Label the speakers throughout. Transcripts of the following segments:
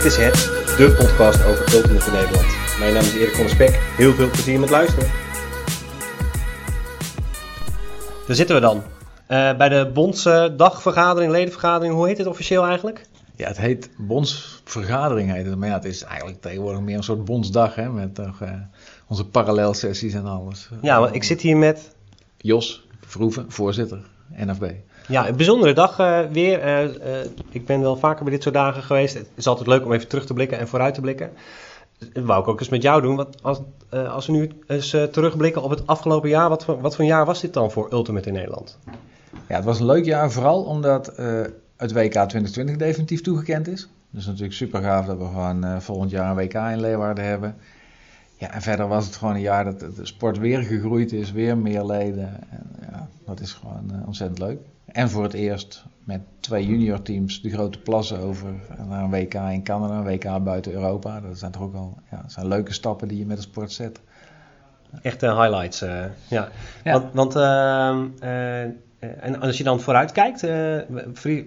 Speaker 1: Dit is het, de podcast over Ultimate in Nederland. Mijn naam is Erik van der Spek. Heel veel plezier met luisteren. Daar zitten we dan. Eh, bij de bondsdagvergadering, ledenvergadering. Hoe heet het officieel eigenlijk?
Speaker 2: Ja, het heet bondsvergadering heet het. Maar ja, het is eigenlijk tegenwoordig meer een soort bondsdag, hè. Met eh, onze parallelsessies en alles.
Speaker 1: Ja, want ik zit hier met...
Speaker 2: Jos Verhoeven, voorzitter, NFB.
Speaker 1: Ja, een bijzondere dag eh, weer. Eh, eh, ik ben wel vaker bij dit soort dagen geweest. Het is altijd leuk om even terug te blikken en vooruit te blikken. Dat wou ik ook eens met jou doen. Wat, als, als we nu eens terugblikken op het afgelopen jaar, wat voor, wat voor jaar was dit dan voor Ultimate in Nederland?
Speaker 2: Ja, het was een leuk jaar, vooral omdat het WK 2020 definitief toegekend is. Dus natuurlijk super gaaf dat we gewoon volgend jaar een WK in Leeuwarden hebben. Ja, en verder was het gewoon een jaar dat de sport weer gegroeid is, weer meer leden. En ja, dat is gewoon ontzettend leuk. En voor het eerst met twee junior teams de grote plassen over naar een WK in Canada, een WK buiten Europa. Dat zijn toch ook al ja, zijn leuke stappen die je met de sport zet.
Speaker 1: Echte highlights, uh, ja. Want, want uh, uh, en als je dan vooruit kijkt,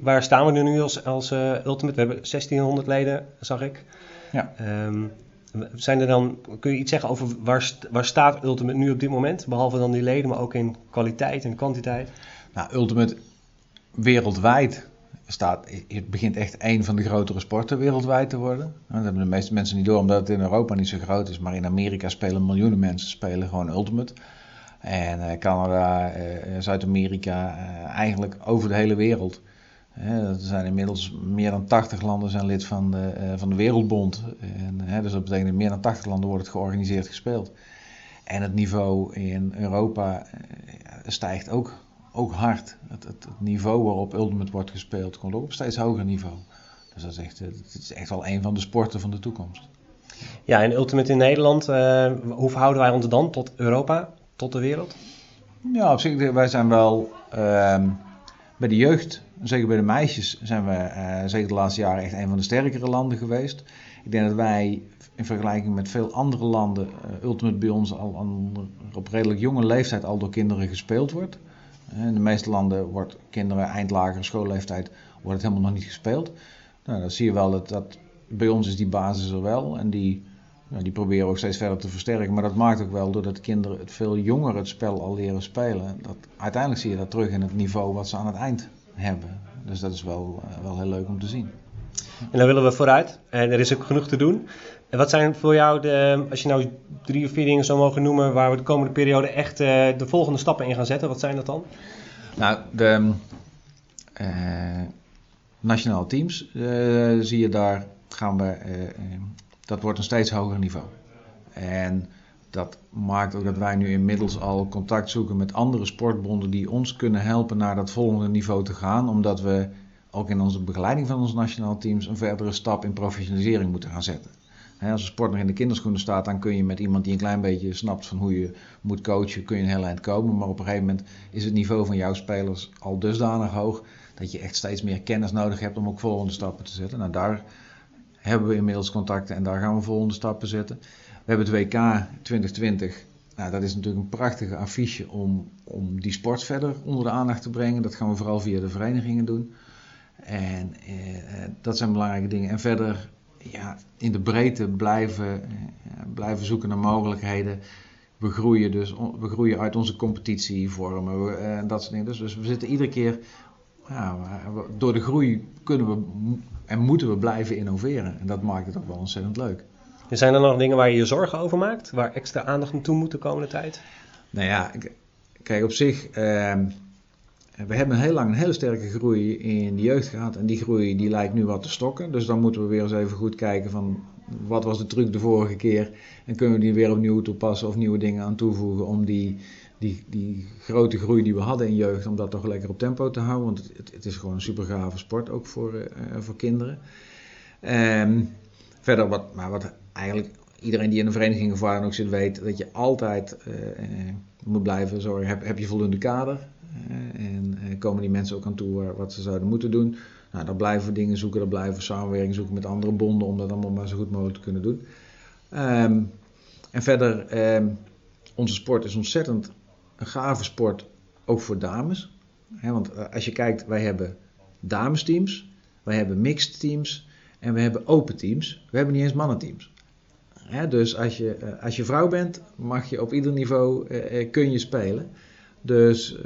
Speaker 1: waar staan we nu als, als Ultimate? We hebben 1600 leden, zag ik. Ja. Um, zijn er dan, kun je iets zeggen over waar, waar staat Ultimate nu op dit moment? Behalve dan die leden, maar ook in kwaliteit en kwantiteit?
Speaker 2: Nou, Ultimate wereldwijd staat, het begint echt een van de grotere sporten wereldwijd te worden. Dat hebben de meeste mensen niet door, omdat het in Europa niet zo groot is. Maar in Amerika spelen miljoenen mensen spelen gewoon Ultimate. En uh, Canada, uh, Zuid-Amerika, uh, eigenlijk over de hele wereld. er zijn inmiddels meer dan 80 landen zijn lid van de, van de Wereldbond. En, dus dat betekent meer dan 80 landen wordt het georganiseerd gespeeld. En het niveau in Europa stijgt ook ook hard. Het, het, niveau waarop Ultimate wordt gespeeld komt ook op steeds hoger niveau. Dus dat is echt, eh, het is echt wel een van de sporten van de toekomst.
Speaker 1: Ja, en Ultimate in Nederland, uh, hoe verhouden wij ons dan tot Europa, tot de wereld?
Speaker 2: Ja, op zich, wij zijn wel uh, bij de jeugd, zeker bij de meisjes, zijn we uh, zeker de laatste jaren echt een van de sterkere landen geweest. Ik denk dat wij in vergelijking met veel andere landen, Ultimate bij ons al aan, op redelijk jonge leeftijd al door kinderen gespeeld wordt. In de meeste landen wordt kinderen eind lagere schoolleeftijd wordt het helemaal nog niet gespeeld. Nou, dan zie je wel dat, bij ons is die basis er wel en die, die proberen we ook steeds verder te versterken. Maar dat maakt ook wel doordat kinderen het veel jonger het spel al leren spelen. Dat, uiteindelijk zie je dat terug in het niveau wat ze aan het eind hebben. Dus dat is wel, eh, wel heel leuk om te zien.
Speaker 1: En dan willen we vooruit. En er is ook genoeg te doen. En wat zijn voor jou, de, als je nou drie of vier dingen zou mogen noemen, waar we de komende periode echt uh, de volgende stappen in gaan zetten, wat zijn dat dan?
Speaker 2: Nou, de uh, nationale teams uh, zie je daar, gaan we, dat wordt een steeds hoger niveau. En dat maakt ook dat wij nu inmiddels al contact zoeken met andere sportbonden die ons kunnen helpen naar dat volgende niveau te gaan, omdat we ook in onze begeleiding van onze nationale teams een verdere stap in professionalisering moeten gaan zetten als een sport nog in de kinderschoenen staat, dan kun je met iemand die een klein beetje snapt van hoe je moet coachen, kun je een heel eind komen. Maar op een gegeven moment is het niveau van jouw spelers al dusdanig hoog dat je echt steeds meer kennis nodig hebt om ook volgende stappen te zetten. Nou, daar hebben we inmiddels contacten en daar gaan we volgende stappen zetten. We hebben het WK 2020. Nou, dat is natuurlijk een prachtige affiche om, om die sport verder onder de aandacht te brengen. Dat gaan we vooral via de verenigingen doen. En eh, dat zijn belangrijke dingen. En verder ja, in de breedte blijven, eh, blijven zoeken naar mogelijkheden. We groeien dus we groeien uit onze competitievormen en eh, dat soort dingen. Dus, dus, we zitten iedere keer, ja, door de groei kunnen we en moeten we blijven innoveren. En dat maakt het ook wel ontzettend leuk.
Speaker 1: En zijn er nog dingen waar je je zorgen over maakt? Waar extra aandacht naartoe moet de komende tijd?
Speaker 2: Nou ja, kijk op zich. Ehm, we hebben heel lang een hele sterke groei in de jeugd gehad. En die groei die lijkt nu wat te stokken. Dus dan moeten we weer eens even goed kijken van wat was de truc de vorige keer. En kunnen we die weer opnieuw toepassen of nieuwe dingen aan toevoegen om die, die, die grote groei die we hadden in jeugd, om dat toch lekker op tempo te houden. Want het, het is gewoon een super gave sport ook voor, uh, voor kinderen. Um, verder wat, maar wat eigenlijk iedereen die in een vereniging of waar dan ook zit weet, dat je altijd uh, moet blijven zorgen. Heb, heb je voldoende kader? en eh, komen die mensen ook aan toe wat ze zouden moeten doen. Nou, dan blijven we dingen zoeken, dan blijven we samenwerking zoeken met andere bonden om dat allemaal maar zo goed mogelijk te kunnen doen. Ehm, en verder, ehm, onze sport is ontzettend een gave sport, ook voor dames. want eh, als je kijkt, wij hebben damesteams, wij hebben mixed teams En we hebben open teams. We hebben niet eens mannenteams. Dus als je, eh, als je vrouw bent, mag je op ieder niveau uh, kun je spelen. Dus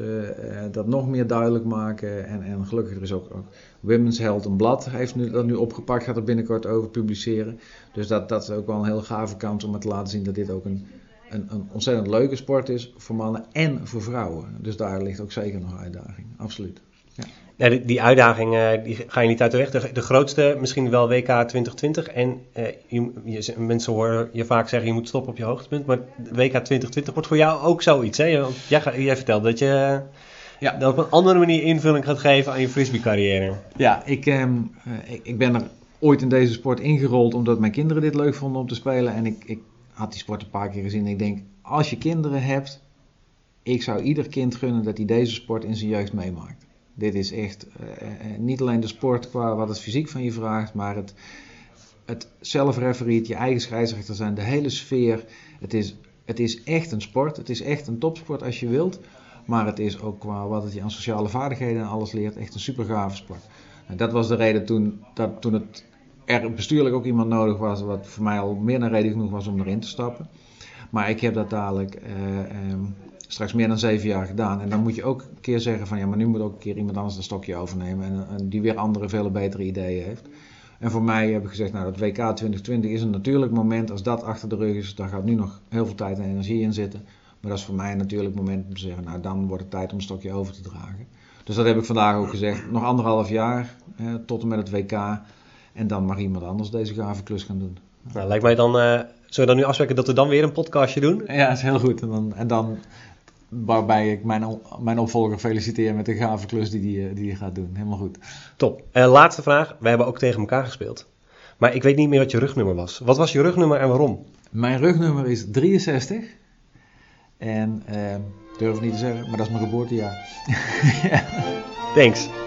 Speaker 2: dat nog meer duidelijk maken. En, en gelukkig er is ook, ook Women's Health, een blad, heeft nu, dat nu opgepakt, gaat er binnenkort over publiceren. Dus dat, dat is ook wel een heel gave kans om te laten zien dat dit ook een, een, een ontzettend leuke sport is voor mannen en voor vrouwen. Dus daar ligt ook zeker nog uitdaging, absoluut.
Speaker 1: Ja. Die, die uitdaging uh, die ga je niet uit de weg. De, de grootste misschien wel WK 2020. En uh, je, je, mensen horen je vaak zeggen je moet stoppen op je hoogtepunt. Maar WK 2020 wordt voor jou ook zoiets. Hè? Jij, jij vertelt dat je ja. dat op een andere manier invulling gaat geven aan je frisbee carrière.
Speaker 2: Ja, ik, uh, ik, ik, ben er ooit in deze sport ingerold omdat mijn kinderen dit leuk vonden om te spelen. En ik, ik had die sport een paar keer gezien. En ik denk, als je kinderen hebt, ik zou ieder kind gunnen dat hij deze sport in zijn jeugd meemaakt. Dit is echt uh, niet alleen de sport qua wat het fysiek van je vraagt, maar het, het zelfreferiet, je eigen scheidsrechter zijn, de hele sfeer. Het is, het is echt een sport. Het is echt een topsport als je wilt. Maar het is ook qua wat het je aan sociale vaardigheden en alles leert, echt een super gave sport. En dat was de reden toen, dat, toen het er bestuurlijk ook iemand nodig was, wat voor mij al meer dan reden genoeg was om erin te stappen. Maar ik heb dat dadelijk eh, ehm, straks meer dan zeven jaar gedaan. En dan moet je ook een keer zeggen van ja, maar nu moet ook een keer iemand anders een stokje overnemen. En, die weer andere, veel betere ideeën heeft. En voor mij heb ik gezegd, nou dat WK 2020 is een natuurlijk moment. Als dat achter de rug is, daar gaat nu nog heel veel tijd en energie in zitten. Maar dat is voor mij een natuurlijk moment om te zeggen, nou dan wordt het tijd om een stokje over te dragen. Dus dat heb ik vandaag ook gezegd. Nog anderhalf jaar tot en met het WK. En dan mag iemand anders deze gave klus gaan doen.
Speaker 1: Nou, lijkt mij dan, uh, zullen we dan nu afspreken dat we dan weer een podcastje doen?
Speaker 2: Ja, dat is heel goed. En dan, en dan waarbij ik mijn, mijn opvolger feliciteer met de gave klus die, die, die hij gaat doen. Helemaal goed.
Speaker 1: Top. Uh, laatste vraag. We hebben ook tegen elkaar gespeeld. Maar ik weet niet meer wat je rugnummer was. Wat was je rugnummer en waarom?
Speaker 2: Mijn rugnummer is 63. En uh, durf niet te zeggen, maar dat is mijn geboortejaar.
Speaker 1: ja. Thanks.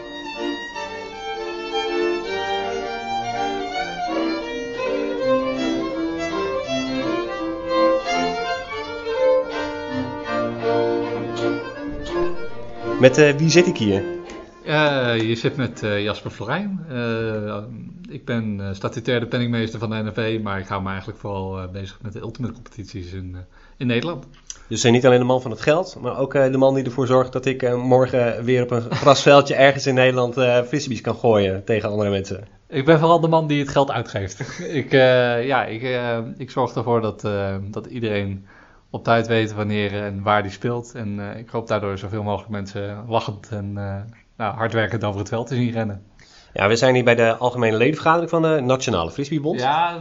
Speaker 1: Met uh, wie zit ik hier?
Speaker 3: Uh, je zit met uh, Jasper Florijn. ik ben statutair de penningmeester van de NFV, maar ik hou me eigenlijk vooral bezig met de ultimate competities in, in Nederland.
Speaker 1: Dus niet alleen de man van het geld, maar ook de man die ervoor zorgt dat ik morgen weer op een grasveldje ergens in Nederland frisbees kan gooien tegen andere mensen.
Speaker 3: Ik ben vooral de man die het geld uitgeeft. ik, ja, ik, ik zorg ervoor dat, dat iedereen op tijd weten wanneer en waar die speelt. En uh, ik hoop daardoor zoveel mogelijk mensen lachend en uh, nou, hardwerkend over het veld te zien rennen.
Speaker 1: Ja, we zijn hier bij de algemene ledenvergadering van de Nationale Frisbeebond.
Speaker 3: Ja,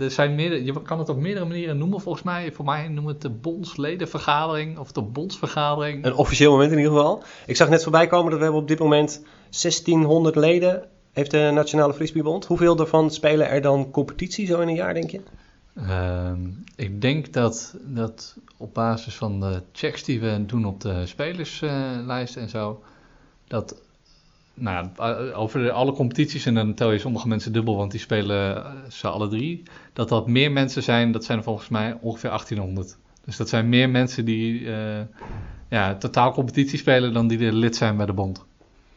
Speaker 3: er zijn meerdere, je kan het op meerdere manieren noemen volgens mij. Voor mij noemen het de bondsledenvergadering of de bondsvergadering.
Speaker 1: Een officieel moment in ieder geval. Ik zag net voorbij komen dat we hebben op dit moment 1600 leden heeft de Nationale Frisbeebond. Hoeveel daarvan spelen er dan competitie zo in een jaar, denk je?
Speaker 3: Ehm, ik denk dat, dat op basis van de checks die we doen op de spelerslijst en zo, dat nou, over de, alle competities, en dan tel je sommige mensen dubbel, want die spelen eh, ze alle drie, dat dat meer mensen zijn, dat zijn volgens mij ongeveer 1800. Dus dat zijn meer mensen die uh, ja, totaal competitie spelen dan die er lid zijn bij de bond.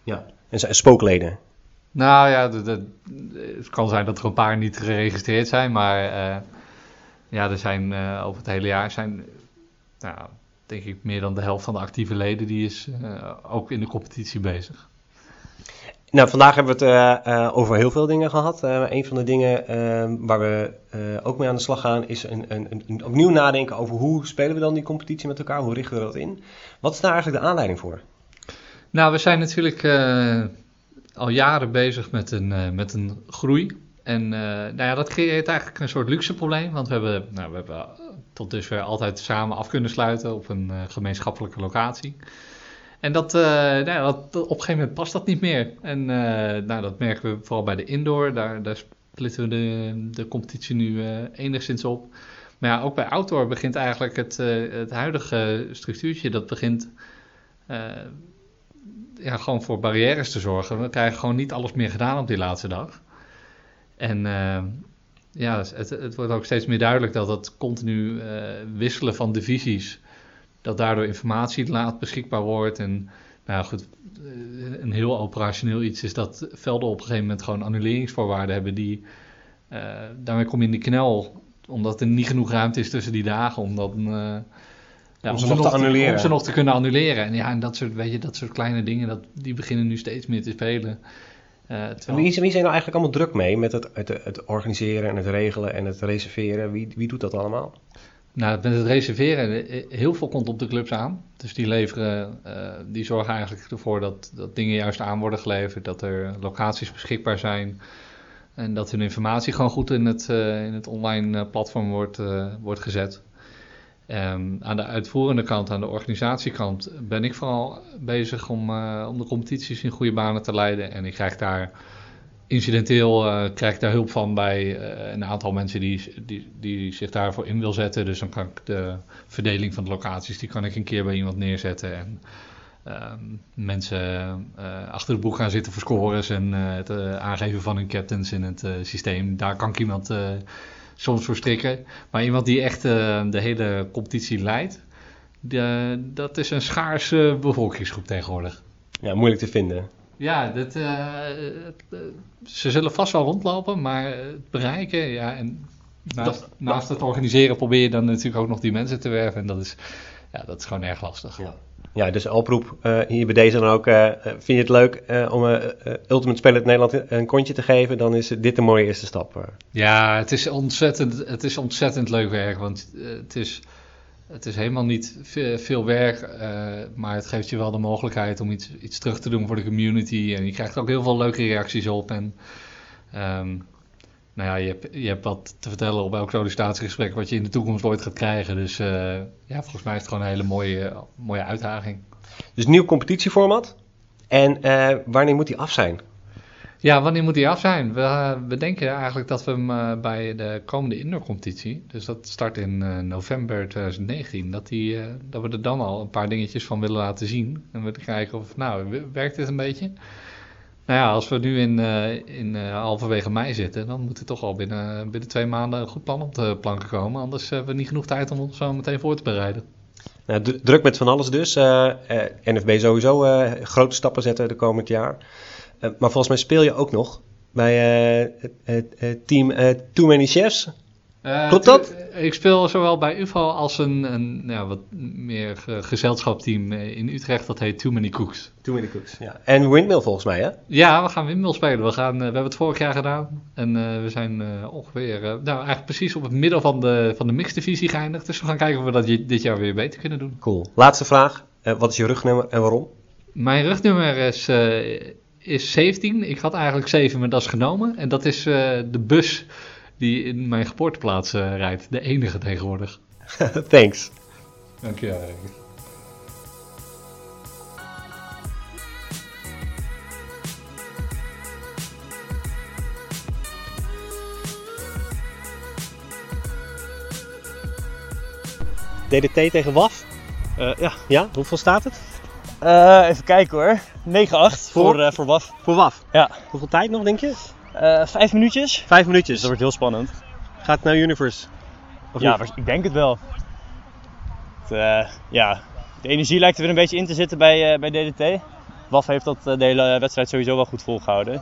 Speaker 1: Ja, en zijn spookleden.
Speaker 3: Nou ja, het kan zijn dat er een paar niet geregistreerd zijn, maar uh, ja, er zijn uh, over het hele jaar zijn, nou, denk ik, meer dan de helft van de actieve leden die is uh, ook in de competitie bezig.
Speaker 1: Nou, vandaag hebben we het uh, over heel veel dingen gehad. een van de dingen waar we ook mee aan de slag gaan is een, een, een, opnieuw nadenken over hoe spelen we dan die competitie met elkaar, hoe richten we dat in. Wat is daar eigenlijk de aanleiding voor?
Speaker 3: Nou, we zijn natuurlijk al jaren bezig met een, met een groei en uh, nou ja, dat creëert eigenlijk een soort luxe probleem. Want we hebben, nou, we hebben tot dusver altijd samen af kunnen sluiten op een uh, gemeenschappelijke locatie. En dat, uh, nou ja, op een gegeven moment past dat niet meer. En nou, dat merken we vooral bij de indoor. Daar, daar splitten we de, de competitie nu enigszins op. Maar ja, ook bij outdoor begint eigenlijk het, het huidige structuurtje... dat begint ja, gewoon voor barrières te zorgen. We krijgen gewoon niet alles meer gedaan op die laatste dag. En uh, ja, het, het, wordt ook steeds meer duidelijk dat het continu uh, wisselen van divisies, dat daardoor informatie laat beschikbaar wordt. En Nou goed, eh, een heel operationeel iets is dat velden op een gegeven moment gewoon annuleringsvoorwaarden hebben die... Uh, daarmee kom je in de knel, omdat er niet genoeg ruimte is tussen die dagen om dan... Uh,
Speaker 1: ja, om, ze nog te annuleren.
Speaker 3: Om ze nog te kunnen annuleren. En ja, en dat soort, weet je, dat soort kleine dingen, dat, die beginnen nu steeds meer te spelen.
Speaker 1: Uh, terwijl... wie, wie zijn nou eigenlijk allemaal druk mee met het, het, het, organiseren en het regelen en het reserveren? Wie, wie doet dat allemaal?
Speaker 3: Nou, met het reserveren, heel veel komt op de clubs aan. Dus die leveren, uh, die zorgen eigenlijk ervoor dat, dat dingen juist aan worden geleverd, dat er locaties beschikbaar zijn en dat hun informatie gewoon goed in het, uh, in het online platform wordt, wordt gezet. Um, aan de uitvoerende kant, aan de organisatiekant, ben ik vooral bezig om, uh, om de competities in goede banen te leiden. En ik krijg daar incidenteel uh, krijg daar hulp van bij uh, een aantal mensen die, die, die zich daarvoor in wil zetten. Dus dan kan ik de verdeling van de locaties, die kan ik een keer bij iemand neerzetten. En um, mensen achter de boek gaan zitten voor scores en het aangeven van hun captains in het systeem. Daar kan ik iemand soms voor strikken. Maar iemand die echt uh, de hele competitie leidt, de, dat is een schaarse bevolkingsgroep tegenwoordig.
Speaker 1: Ja, moeilijk te vinden.
Speaker 3: Ja, dat, uh, ze zullen vast wel rondlopen, maar het bereiken, ja, en naast, dat, naast het organiseren probeer je dan natuurlijk ook nog die mensen te werven. En dat is, ja, dat is gewoon erg lastig.
Speaker 1: Ja. Ja, dus oproep uh, hier bij deze dan ook. Uh, vind je het leuk om Ultimate Spelen Nederland een kontje te geven? Dan is dit een mooie eerste stap.
Speaker 3: Ja, het is ontzettend, het is ontzettend leuk werk. Want het, is, het is helemaal niet veel, werk. maar het geeft je wel de mogelijkheid om iets, iets terug te doen voor de community. En je krijgt ook heel veel leuke reacties op. En um, nou ja, je hebt, je hebt wat te vertellen op elk sollicitatiegesprek wat je in de toekomst ooit gaat krijgen. Dus uh, ja, volgens mij is het gewoon een hele mooie, mooie uitdaging.
Speaker 1: Dus nieuw competitieformat. En uh, wanneer moet die af zijn?
Speaker 3: Ja, wanneer moet die af zijn? We, we denken eigenlijk dat we hem uh, bij de komende indoorcompetitie, dus dat start in november 2019, dat, die, dat we er dan al een paar dingetjes van willen laten zien. En we kijken of, nou, werkt dit een beetje? Nou ja, als we nu in, uh, in uh, halverwege mei zitten, dan moet er toch al binnen, binnen twee maanden een goed plan op de planken komen. Anders hebben we niet genoeg tijd om ons zo meteen voor te bereiden.
Speaker 1: Nou, druk met van alles dus. Uh, NFB sowieso grote stappen zetten de komend jaar. maar volgens mij speel je ook nog bij het team Too Many Chefs.
Speaker 3: Uh, Klopt dat? Ik speel zowel bij UFO als een, een ja, wat meer gezelschapsteam in Utrecht. Dat heet Too Many Cooks.
Speaker 1: Too Many Cooks, ja. En Windmill volgens mij, hè?
Speaker 3: Ja, we gaan Windmill spelen. We, gaan, we hebben het vorig jaar gedaan. En uh, we zijn uh, ongeveer, nou eigenlijk precies op het midden van de, van de mixdivisie geëindigd. Dus we gaan kijken of we dat dit jaar weer beter kunnen doen.
Speaker 1: Cool. Laatste vraag. wat is je rugnummer en waarom?
Speaker 3: Mijn rugnummer is, is 17. Ik had eigenlijk 7, maar dat is genomen. En dat is de bus die in mijn geboorteplaats uh, rijdt. De enige tegenwoordig.
Speaker 1: Thanks.
Speaker 3: Dankjewel.
Speaker 1: DDT tegen WAF?
Speaker 4: Uh, ja.
Speaker 1: Ja, hoeveel staat het?
Speaker 4: Uh, even kijken hoor. 9-8 voor, voor, uh, voor WAF.
Speaker 1: Voor WAF?
Speaker 4: Ja.
Speaker 1: Hoeveel tijd nog, denk je?
Speaker 4: Uh, vijf minuutjes.
Speaker 1: Vijf minuutjes.
Speaker 4: Dat wordt heel spannend.
Speaker 1: Gaat het naar Universe?
Speaker 4: Of ja, niet? ik denk het wel. Het, uh, ja, de energie lijkt er weer een beetje in te zitten bij, uh, bij DDT. WAF heeft dat de hele wedstrijd sowieso wel goed volgehouden.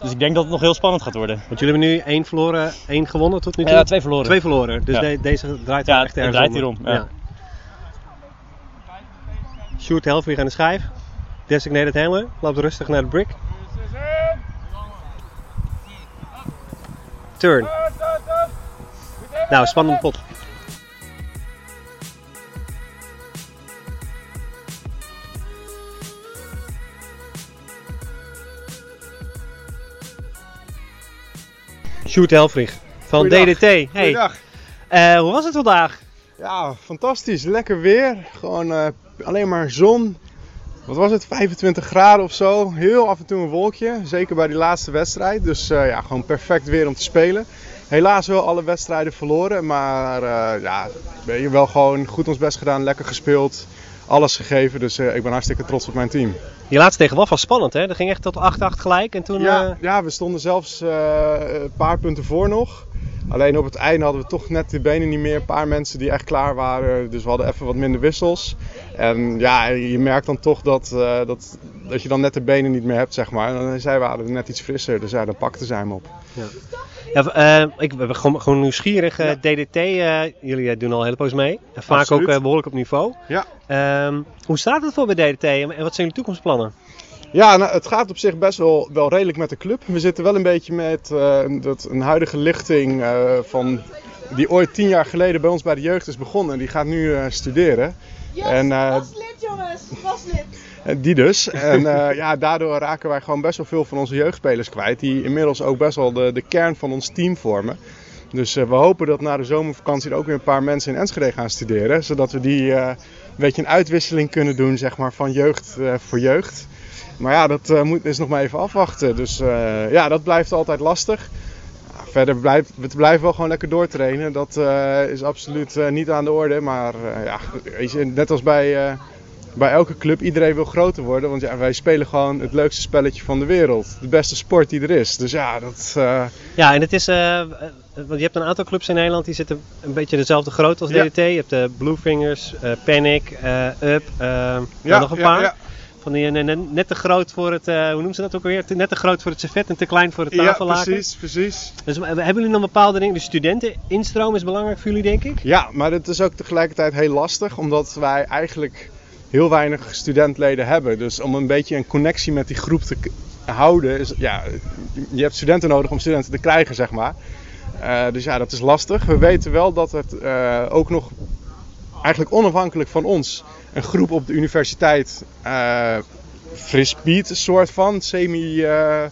Speaker 4: Dus ik denk dat het nog heel spannend gaat worden.
Speaker 1: Want jullie hebben nu één verloren, één gewonnen tot nu toe?
Speaker 4: Ja, twee verloren.
Speaker 1: Twee verloren. Dus ja. de, deze draait
Speaker 4: ja,
Speaker 1: echt ergens
Speaker 4: draait hierom. Ja. ja.
Speaker 1: Shoot Helfrich aan de schijf. Designated handler. Loopt rustig naar de brick. Turn. Nou, spannende pot. Sjoerd Helfrich van
Speaker 5: Goeiedag.
Speaker 1: DDT. Hey. Uh, hoe was het vandaag?
Speaker 5: Ja, fantastisch. Lekker weer. Gewoon uh, alleen maar zon. Wat was het? 25 graden of zo. Heel af en toe een wolkje. Zeker bij die laatste wedstrijd. Dus uh, ja, gewoon perfect weer om te spelen. Helaas wel alle wedstrijden verloren. Maar uh, ja, we hebben wel gewoon goed ons best gedaan. Lekker gespeeld. Alles gegeven. Dus uh, ik ben hartstikke trots op mijn team.
Speaker 1: Die laatste tegen WAF was spannend hè? Dat ging echt tot 8-8 gelijk. En toen,
Speaker 5: ja, ja, we stonden zelfs een paar punten voor nog. Alleen op het einde hadden we toch net de benen niet meer. Een paar mensen die echt klaar waren. Dus we hadden even wat minder wissels. En ja, je merkt dan toch dat, uh, dat, dat je dan net de benen niet meer hebt, zeg maar. En zij waren net iets frisser, dus ja, dan pakten zij hem op. Ja.
Speaker 1: Ja, uh, ik ben gewoon, gewoon nieuwsgierig. Uh, ja. DDT, jullie doen al een hele poos mee. Vaak Absoluut. ook behoorlijk op niveau. Ja. Um, hoe staat het voor bij DDT en wat zijn jullie toekomstplannen?
Speaker 5: Ja, nou, het gaat op zich best wel, wel redelijk met de club. We zitten wel een beetje met uh, dat, een huidige lichting uh, van, die ooit tien jaar geleden bij ons bij de jeugd is begonnen. Die gaat nu uh, studeren.
Speaker 6: Yes, en, was lid jongens, was lid.
Speaker 5: Die dus. En ja, daardoor raken wij gewoon best wel veel van onze jeugdspelers kwijt. Die inmiddels ook best wel de, de kern van ons team vormen. Dus we hopen dat na de zomervakantie er ook weer een paar mensen in Enschede gaan studeren. Zodat we die een beetje een uitwisseling kunnen doen zeg maar, van jeugd voor jeugd. Maar ja, dat uh, moet, is nog maar even afwachten. Dus uh, ja, dat blijft altijd lastig. verder blijft, we blijven wel gewoon lekker doortrainen. Dat uh, is absoluut niet aan de orde. Maar ja, weet je, net als bij, bij elke club, iedereen wil groter worden. Want ja, wij spelen gewoon het leukste spelletje van de wereld. De beste sport die er is. Dus ja, dat...
Speaker 1: Ja, en het is... want je hebt een aantal clubs in Nederland die zitten een beetje dezelfde grootte als DDT. Ja. Je hebt de Bluefingers, Panic, Up, ja, nog een paar. Van die, net, net te groot voor het, uh, hoe noemen ze dat ook alweer? Net te groot voor het servet en te klein voor het tafellaken.
Speaker 5: Ja, precies, precies.
Speaker 1: Dus hebben jullie nog bepaalde dingen? De studenteninstroom is belangrijk voor jullie, denk ik?
Speaker 5: Ja, maar het is ook tegelijkertijd heel lastig, omdat wij eigenlijk heel weinig studentleden hebben. Dus om een beetje een connectie met die groep te houden, is, ja, je hebt studenten nodig om studenten te krijgen, zeg maar. Uh, dus ja, dat is lastig. We weten wel dat het uh, ook nog eigenlijk onafhankelijk van ons een groep op de universiteit uh, frisbeet soort van, semi uh,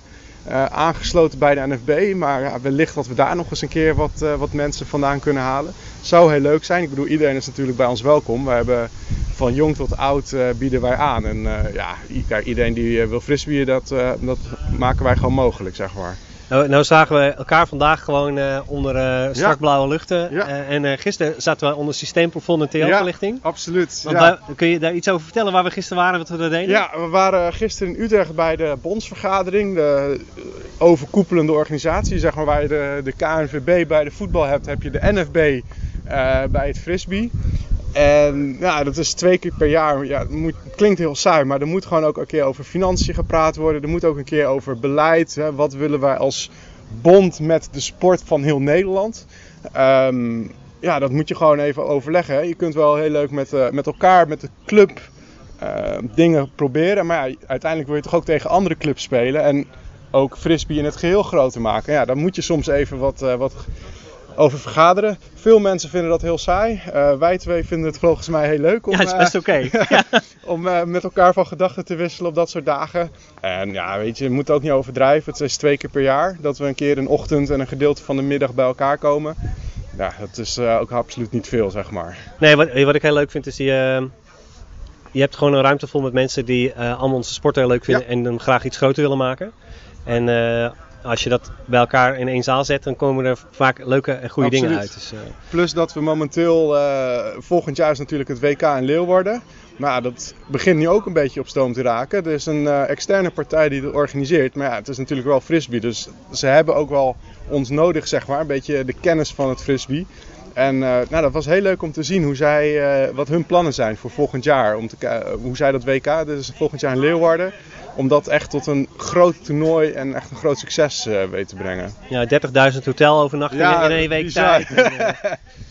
Speaker 5: uh, aangesloten bij de NFB. Maar wellicht dat we daar nog eens een keer wat, wat mensen vandaan kunnen halen. Zou heel leuk zijn. Ik bedoel, iedereen is natuurlijk bij ons welkom. We hebben van jong tot oud bieden wij aan. En ja, iedereen die wil frisbeeën, dat, dat maken wij gewoon mogelijk, zeg maar.
Speaker 1: Nou, nou, zagen we elkaar vandaag gewoon uh, onder uh, strak blauwe luchten. Ja. Uh, en gisteren zaten we onder systeemplafond en TL-verlichting.
Speaker 5: Ja, absoluut.
Speaker 1: Ja. kun je daar iets over vertellen waar we gisteren waren, wat we daar deden?
Speaker 5: Ja, we waren gisteren in Utrecht bij de bondsvergadering. De overkoepelende organisatie, zeg maar, waar je de, de KNVB bij de voetbal hebt, heb je de NFB bij het frisbee. En ja, dat is twee keer per jaar. Ja, het, moet, klinkt heel saai, maar er moet gewoon ook een keer over financiën gepraat worden. Er moet ook een keer over beleid. Hè. Wat willen wij als bond met de sport van heel Nederland? Um, ja, dat moet je gewoon even overleggen. Hè. Je kunt wel heel leuk met, uh, met elkaar, met de club, uh, dingen proberen. Maar uiteindelijk wil je toch ook tegen andere clubs spelen. En ook frisbee in het geheel groter maken. Ja, dan moet je soms even wat, uh, wat over vergaderen. Veel mensen vinden dat heel saai. Uh, wij twee vinden het volgens mij heel leuk
Speaker 1: om, ja, is best oké. Okay.
Speaker 5: om uh, met elkaar van gedachten te wisselen op dat soort dagen. En ja, weet je, je moet ook niet overdrijven. Het is twee keer per jaar dat we een keer een ochtend en een gedeelte van de middag bij elkaar komen. Ja, dat is uh, ook absoluut niet veel, zeg maar.
Speaker 1: Nee, wat, wat ik heel leuk vind is die je hebt gewoon een ruimte vol met mensen die uh, allemaal onze sport heel leuk vinden ja. en dan graag iets groter willen maken. En uh, als je dat bij elkaar in één zaal zet, dan komen er vaak leuke en goede Absoluut. dingen uit. Dus, uh...
Speaker 5: Plus dat we momenteel, volgend jaar is natuurlijk het WK in Leeuwarden. Maar dat begint nu ook een beetje op stoom te raken. Er is een externe partij die het organiseert. Maar ja, het is natuurlijk wel frisbee. Dus ze hebben ook wel ons nodig, zeg maar. Een beetje de kennis van het frisbee. En uh, nou, dat was heel leuk om te zien hoe zij, uh, wat hun plannen zijn voor volgend jaar. Om te, uh, hoe zij dat WK, is volgend jaar in Leeuwarden, om dat echt tot een groot toernooi en echt een groot succes weet te brengen.
Speaker 1: Ja, 30.000 hotelovernachtingen ja, in één week bizar. tijd.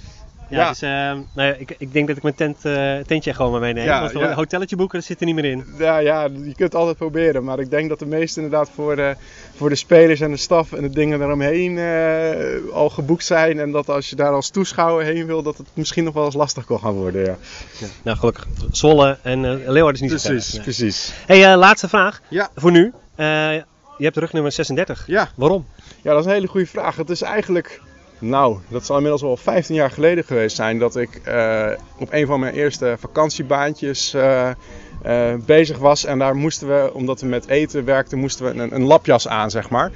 Speaker 1: ja. Dus, uh, nou ik, ik, denk dat ik mijn tent, uh, tentje gewoon maar meeneem. Ja, want een ja. hotelletje boeken, dat zit er niet meer in.
Speaker 5: Ja, ja, je kunt het altijd proberen. Maar ik denk dat de meeste inderdaad voor de, voor de spelers en de staf en de dingen eromheen uh, al geboekt zijn. En dat als je daar als toeschouwer heen wil, dat het misschien nog wel eens lastig kan gaan worden. Ja.
Speaker 1: Nou, gelukkig. Zwolle en Leeuwarden is niet
Speaker 5: precies,
Speaker 1: zo
Speaker 5: Precies, nee. precies.
Speaker 1: hey, laatste vraag voor nu. je hebt rugnummer 36.
Speaker 5: Ja.
Speaker 1: Waarom?
Speaker 5: Ja, dat is een hele goede vraag. Het is eigenlijk nou, dat zal inmiddels wel 15 jaar geleden geweest zijn dat ik uh, op een van mijn eerste vakantiebaantjes uh, uh, bezig was. En daar moesten we, omdat we met eten werkten, moesten we een, een lapjas aan, zeg maar.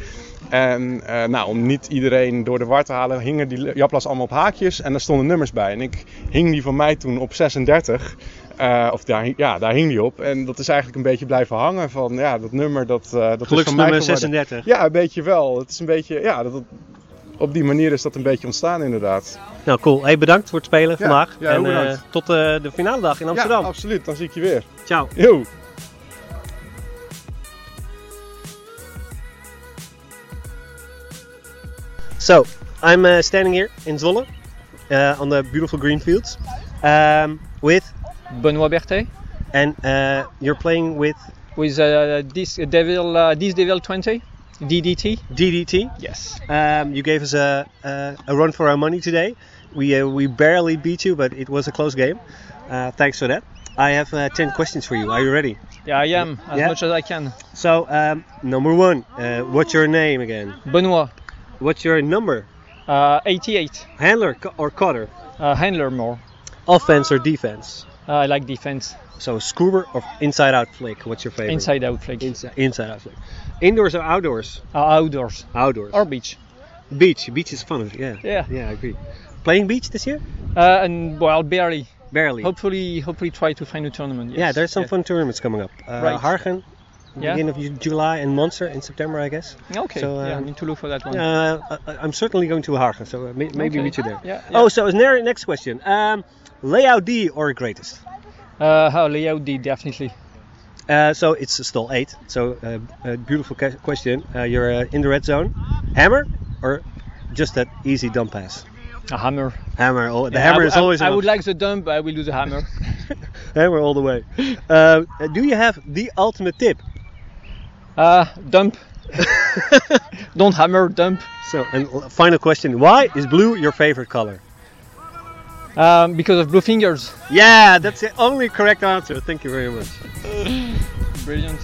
Speaker 5: En nou, om niet iedereen door de war te halen, hingen die japlas allemaal op haakjes en daar stonden nummers bij. En ik hing die van mij toen op 36. Uh, of daar, ja, daar hing die op. En dat is eigenlijk een beetje blijven hangen van ja, dat nummer dat, uh, dat
Speaker 1: is van mij 36.
Speaker 5: Ja, een beetje wel. Het is een beetje, ja, dat, op die manier is dat een beetje ontstaan inderdaad.
Speaker 1: Nou, cool. Hey, bedankt voor het spelen
Speaker 5: Ja,
Speaker 1: vandaag.
Speaker 5: ja,
Speaker 1: en eh, tot eh, de finale dag in Amsterdam.
Speaker 5: Ja, absoluut. Dan zie ik je weer.
Speaker 1: Ciao.
Speaker 5: Yo.
Speaker 1: So, I'm uh, standing here in Zwolle uh, on the beautiful green fields um, with,
Speaker 7: Benoît Berthet
Speaker 1: and uh, you're playing with
Speaker 7: with uh, this Devil, uh, this Devil 20 DDT.
Speaker 1: DDT.
Speaker 7: Yes.
Speaker 1: Um, you gave us a, a, a run for our money today. We, uh, we barely beat you, but it was a close game. Uh, thanks for that. I have uh, 10 questions for you. Are you ready?
Speaker 7: Yeah, I am as
Speaker 1: Yeah.
Speaker 7: much as I can.
Speaker 1: So, um, number one, uh, what's your name again?
Speaker 7: Benoît,
Speaker 1: What's your number?
Speaker 7: uh, 88.
Speaker 1: Handler or cutter?
Speaker 7: Uh, handler more.
Speaker 1: Offense or defense?
Speaker 7: Uh, I like defense.
Speaker 1: So, scuba or inside out flick? What's your favorite?
Speaker 7: Inside out flick.
Speaker 1: Inside, inside out flick. Indoors or outdoors?
Speaker 7: Uh, outdoors.
Speaker 1: Outdoors.
Speaker 7: Or beach.
Speaker 1: beach. Beach is fun. Yeah.
Speaker 7: Yeah.
Speaker 1: Yeah, I agree. Playing beach this year?
Speaker 7: Uh, and well, barely.
Speaker 1: Barely.
Speaker 7: Hopefully, hopefully try to find a tournament. Yes.
Speaker 1: Yeah, there's some
Speaker 7: Yeah.
Speaker 1: fun tournaments coming up. Uh,
Speaker 7: Right.
Speaker 1: Hargen,
Speaker 7: Yeah.
Speaker 1: beginning of July, and Monster in September, I guess.
Speaker 7: Okay.
Speaker 1: So,
Speaker 7: yeah, I
Speaker 1: um,
Speaker 7: need to look for that one.
Speaker 1: Uh, I, I'm certainly going to Hargen, so uh, may, maybe
Speaker 7: Okay.
Speaker 1: meet you there.
Speaker 7: Yeah, yeah.
Speaker 1: Oh, so ne- next question. Um, layout D or greatest?
Speaker 7: Uh, how layout D definitely.
Speaker 1: Uh, so it's still eight. So uh, a beautiful ca- question. Uh, you're uh, in the red zone. Hammer or just that easy dump pass?
Speaker 7: A hammer.
Speaker 1: Hammer. Oh, the
Speaker 7: Yeah,
Speaker 1: hammer is always.
Speaker 7: I, would like the dump, but I will do the hammer.
Speaker 1: hammer all the way. Uh, do you have the ultimate tip?
Speaker 7: Uh, dump. Don't hammer, dump.
Speaker 1: So, and final question: Why is blue your favorite color?
Speaker 7: Um, because of blue fingers.
Speaker 1: Yeah, that's the only correct answer. Thank you very much.
Speaker 7: Brilliant.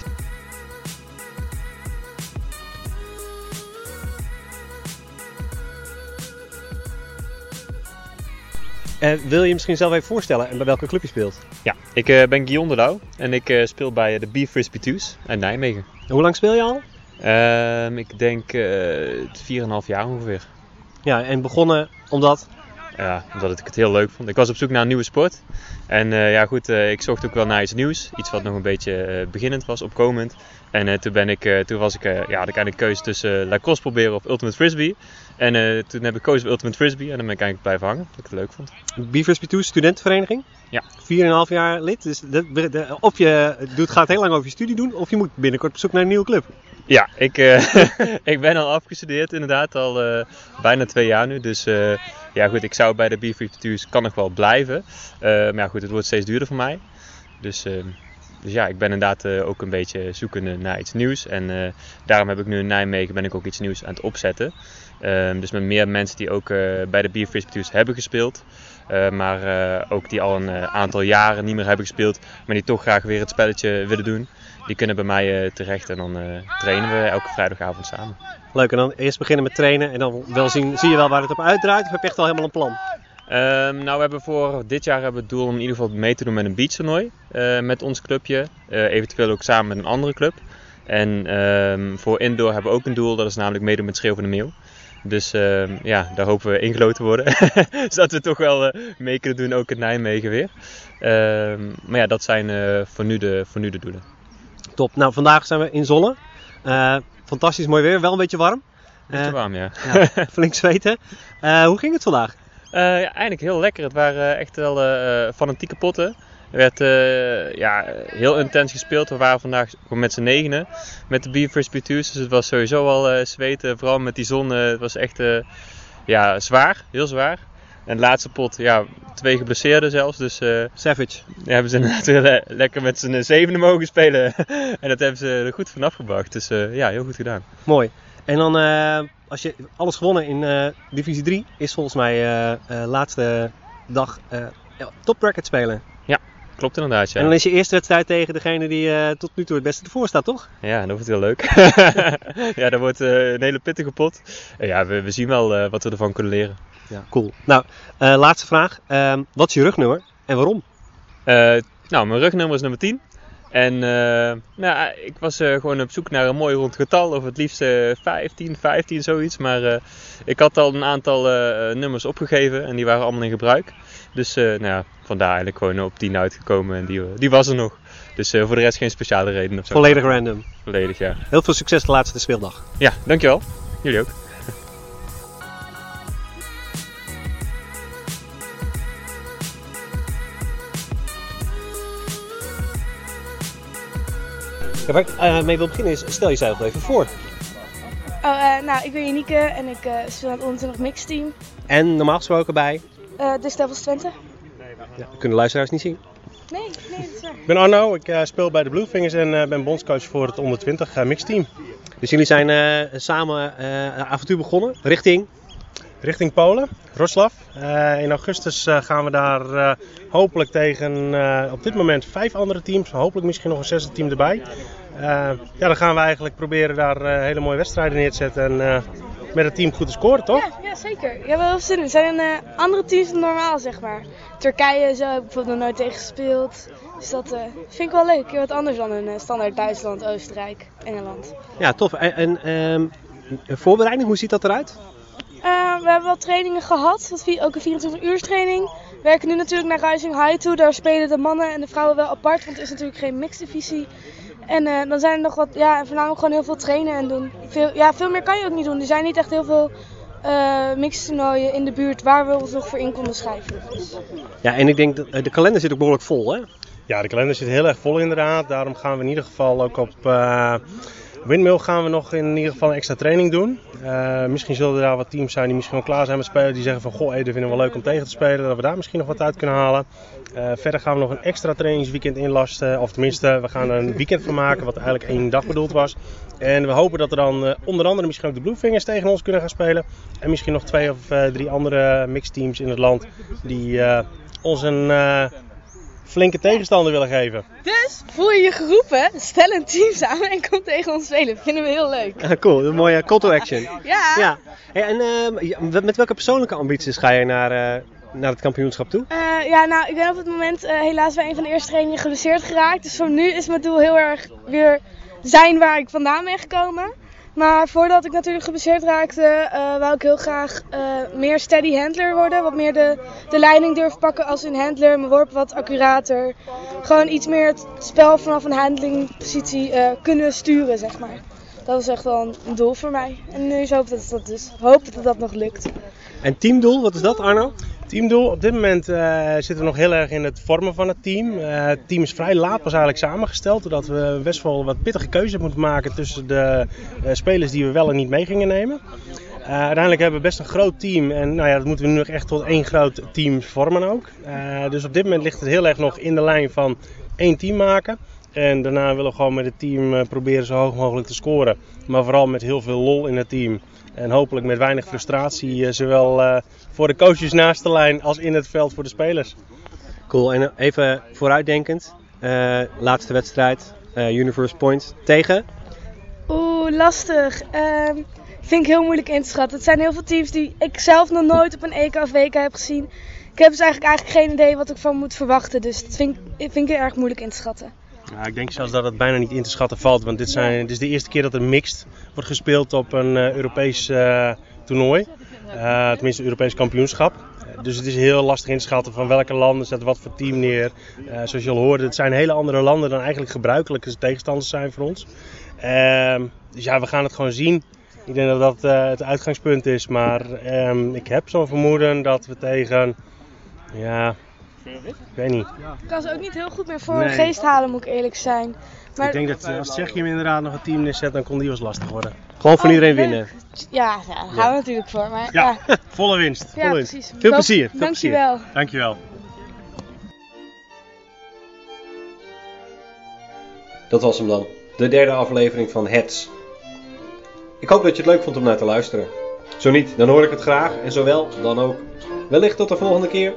Speaker 1: Uh, wil je misschien zelf even voorstellen en bij welke club je speelt?
Speaker 8: Ja, ik eh, ben Guillaume de Lauw en ik eh, speel bij de Beer Frisbee Twos uit Nijmegen.
Speaker 1: En hoe lang speel je al?
Speaker 8: Ehm, ik denk eh 4,5 jaar ongeveer.
Speaker 1: Ja, en begonnen omdat.
Speaker 8: Ja, omdat ik het heel leuk vond. Ik was op zoek naar een nieuwe sport. En eh, ja goed, eh, ik zocht ook wel naar iets nieuws. Iets wat nog een beetje eh, beginnend was, opkomend. En toen, ben ik, toen was ik, ja, ik eigenlijk keuze tussen lacrosse proberen of Ultimate Frisbee. En eh, toen heb ik gekozen voor Ultimate Frisbee en dan ben ik eigenlijk blijven hangen. Dat ik het leuk vond.
Speaker 1: Beavers P2 studentenvereniging.
Speaker 8: Ja.
Speaker 1: 4,5 jaar lid. Dus de- of je doet, gaat heel lang over je studie doen, of je moet binnenkort op zoek naar een nieuwe club.
Speaker 8: Ja, ik, eh, ik ben al afgestudeerd inderdaad, al eh, bijna twee jaar nu. Dus ja goed, ik zou bij de B52's kan nog wel blijven. Maar ja goed, het wordt steeds duurder voor mij. Dus, eh, dus ja, ik ben inderdaad ook een beetje zoekende naar iets nieuws. En daarom heb ik nu in Nijmegen ben ik ook iets nieuws aan het opzetten. Ehm, dus met meer mensen die ook eh, bij de Beer Frisbee hebben gespeeld. Eh, maar eh, ook die al een eh, aantal jaren niet meer hebben gespeeld. Maar die toch graag weer het spelletje willen doen. Die kunnen bij mij terecht en dan trainen we elke vrijdagavond samen.
Speaker 1: Leuk, en dan eerst beginnen met trainen en dan wel zien, zie je wel waar het op uitdraait, of heb je echt al helemaal een plan?
Speaker 8: Ehm, nou, we hebben voor dit jaar hebben we het doel om in ieder geval mee te doen met een beachtoernooi met ons clubje. Eventueel ook samen met een andere club. En ehm, voor indoor hebben we ook een doel, dat is namelijk meedoen met Schreeuw van de Meeuw. Dus ehm, ja, daar hopen we ingeloten te worden. Zodat we toch wel eh, mee kunnen doen, ook in Nijmegen weer. Ehm, maar ja, dat zijn eh, voor, nu de, voor nu de doelen.
Speaker 1: Top. Nou, vandaag zijn we in Zonne. Eh, fantastisch mooi weer, wel een beetje warm.
Speaker 8: Beetje warm, ja.
Speaker 1: ja, flink zweten. Hoe ging het vandaag?
Speaker 8: Ja, eigenlijk heel lekker. Het waren echt wel fanatieke potten. Er werd eh, ja, heel intens gespeeld. We waren vandaag met z'n negenen met de Beer Frisbee Twos. Dus het was sowieso al eh, zweten. Vooral met die zon. eh, het was echt ja, zwaar. Heel zwaar. En de laatste pot, ja, twee geblesseerden zelfs. Dus
Speaker 1: Savage.
Speaker 8: ja, hebben ze inderdaad le- lekker met z'n zevende mogen spelen. en dat hebben ze er goed vanaf gebracht. Dus ja, heel goed gedaan.
Speaker 1: Mooi. En dan, als je alles gewonnen in Divisie 3, is volgens mij eh, laatste dag top bracket spelen.
Speaker 8: Klopt inderdaad, ja.
Speaker 1: En dan is je eerste wedstrijd tegen degene die eh, tot nu toe het beste ervoor staat, toch?
Speaker 8: Ja, dat wordt heel leuk. ja, dat wordt eh, een hele pittige pot. En ja, we, we zien wel eh, wat we ervan kunnen leren.
Speaker 1: Ja, cool. Nou, eh, laatste vraag. Ehm, wat is je rugnummer en waarom?
Speaker 8: Eh, nou, mijn rugnummer is nummer 10. En eh, nou, ik was eh, gewoon op zoek naar een mooi rond getal, of het liefst eh 15, 15, zoiets. Maar eh, ik had al een aantal nummers opgegeven en die waren allemaal in gebruik. Dus nou ja, vandaar eigenlijk gewoon op 10 uitgekomen en die, die was er nog. Dus voor de rest geen speciale reden of zo.
Speaker 1: Volledig random.
Speaker 8: Volledig, ja.
Speaker 1: Heel veel succes de laatste speeldag.
Speaker 8: Ja, dankjewel. Jullie ook.
Speaker 1: Waar ik uh, mee wil beginnen is, stel jezelf even voor.
Speaker 6: Oh, uh, nou, ik ben Janieke en ik uh, speel aan het 21 Mix Team.
Speaker 1: En normaal gesproken bij?
Speaker 6: Uh, de Devils Twente.
Speaker 1: Ja, dat kunnen luisteraars niet zien.
Speaker 6: Nee, nee, dat is waar.
Speaker 9: Ik ben Arno, ik speel bij de Bluefingers en ben bondscoach voor het onder 20 Mix Team.
Speaker 1: Dus jullie zijn samen een avontuur begonnen richting?
Speaker 9: Richting Polen, Roslav. in augustus gaan we daar hopelijk tegen op dit moment vijf andere teams, hopelijk misschien nog een zesde team erbij. Uh, ja, dan gaan we eigenlijk proberen daar uh, hele mooie wedstrijden neer te zetten en uh, met het team goed te scoren, toch?
Speaker 6: Ja, ja zeker. Ik heb wel zin in. Het zijn andere teams dan normaal, zeg maar. Turkije zo heb ik bijvoorbeeld nog nooit tegen gespeeld. Dus dat vind ik wel leuk. Wat anders dan een standaard Duitsland, Oostenrijk, Engeland.
Speaker 1: Ja, tof. En, en um, voorbereiding, hoe ziet dat eruit?
Speaker 6: we hebben wel trainingen gehad, ook een 24 uur training. We werken nu natuurlijk naar Rising High toe. Daar spelen de mannen en de vrouwen wel apart, want het is natuurlijk geen mixed divisie. En uh, dan zijn er nog wat, ja, voornamelijk gewoon heel veel trainen en doen. Veel, ja, veel meer kan je ook niet doen. Er zijn niet echt heel veel uh, mixtoernooien in de buurt waar we ons nog voor in konden schrijven.
Speaker 1: Ja, en ik denk dat eh, de kalender zit ook behoorlijk vol, hè?
Speaker 9: Ja, de kalender zit heel erg vol inderdaad. Daarom gaan we in ieder geval ook op uh, Windmill gaan we nog in ieder geval een extra training doen. Uh, misschien zullen er daar wat teams zijn die misschien wel klaar zijn met spelen. Die zeggen van, goh, Ede vinden we leuk om tegen te spelen. Dat we daar misschien nog wat uit kunnen halen. Uh, verder gaan we nog een extra trainingsweekend inlasten. Of tenminste, we gaan er een weekend van maken wat eigenlijk één dag bedoeld was. En we hopen dat er dan uh, onder andere misschien ook de Bluefingers tegen ons kunnen gaan spelen. En misschien nog twee of drie andere mixteams in het land die ons een flinke tegenstander willen geven.
Speaker 6: Dus voel je je geroepen, stel een team samen en kom tegen ons spelen. Vinden we heel leuk.
Speaker 1: Cool, een mooie call to action.
Speaker 6: ja.
Speaker 1: ja. Hey, en uh, met welke persoonlijke ambities ga je naar, uh, naar het kampioenschap toe?
Speaker 6: Uh, ja, nou, ik ben op het moment helaas bij een van de eerste trainingen geblesseerd geraakt. Dus voor nu is mijn doel heel erg weer zijn waar ik vandaan ben gekomen. Maar voordat ik natuurlijk geblesseerd raakte, uh, wou ik heel graag uh, meer steady handler worden. Wat meer de, de leiding durven pakken als een handler. Mijn worp wat accurater. Gewoon iets meer het spel vanaf een handlingpositie uh, kunnen sturen, zeg maar. Dat is echt wel een, doel voor mij. En nu is hoop dat dat dus hoop dat dat nog lukt.
Speaker 1: En teamdoel, wat is dat Arno?
Speaker 9: Teamdoel, op dit moment uh, zitten we nog heel erg in het vormen van het team. Uh, het team is vrij laat pas eigenlijk samengesteld, doordat we best wel wat pittige keuzes moeten maken tussen de uh, spelers die we wel en niet mee gingen nemen. uiteindelijk hebben we best een groot team en nou ja, dat moeten we nu nog echt tot één groot team vormen ook. dus op dit moment ligt het heel erg nog in de lijn van één team maken. En daarna willen we gewoon met het team proberen zo hoog mogelijk te scoren. Maar vooral met heel veel lol in het team. En hopelijk met weinig frustratie, uh, zowel uh, voor de coaches naast de lijn als in het veld voor de spelers.
Speaker 1: Cool, en even vooruitdenkend. Uh, laatste wedstrijd, Universe Point tegen?
Speaker 6: Oeh, lastig. Ehm, vind ik heel moeilijk in te schatten. Het zijn heel veel teams die ik zelf nog nooit op een EK of WK heb gezien. Ik heb dus eigenlijk, eigenlijk geen idee wat ik van moet verwachten. Dus dat vind, vind ik heel erg moeilijk in te schatten.
Speaker 9: Ja, ik denk zelfs dat het bijna niet in te schatten valt. Want dit, zijn, is de eerste keer dat er mixed wordt gespeeld op een uh, Europees uh, toernooi. Uh, tenminste, Europees kampioenschap. Dus het is heel lastig in te schatten van welke landen zet wat voor team neer. zoals je al hoorde, het zijn hele andere landen dan eigenlijk gebruikelijke tegenstanders zijn voor ons. Ehm, dus ja, we gaan het gewoon zien. Ik denk dat dat het uitgangspunt is. Maar ehm, ik heb zo'n vermoeden dat we tegen ja, ik weet niet.
Speaker 6: Ik kan ze ook niet heel goed meer voor nee. geest halen, moet ik eerlijk zijn.
Speaker 9: Maar... Ik denk dat als Tsjechië hem inderdaad nog een team neerzet, dan kon die wel lastig worden.
Speaker 1: Gewoon van oh, iedereen winnen.
Speaker 6: Ja, ja daar gaan we natuurlijk voor. Maar, ja,
Speaker 9: ja. volle winst. Volle
Speaker 6: ja,
Speaker 9: winst.
Speaker 6: precies.
Speaker 1: Veel plezier. Veel
Speaker 6: Dankjewel.
Speaker 9: Plezier. Dankjewel.
Speaker 1: Dat was hem dan. De derde aflevering van Heads. Ik hoop dat je het leuk vond om naar te luisteren. Zo niet, dan hoor ik het graag en zowel dan ook. Wellicht tot de volgende keer.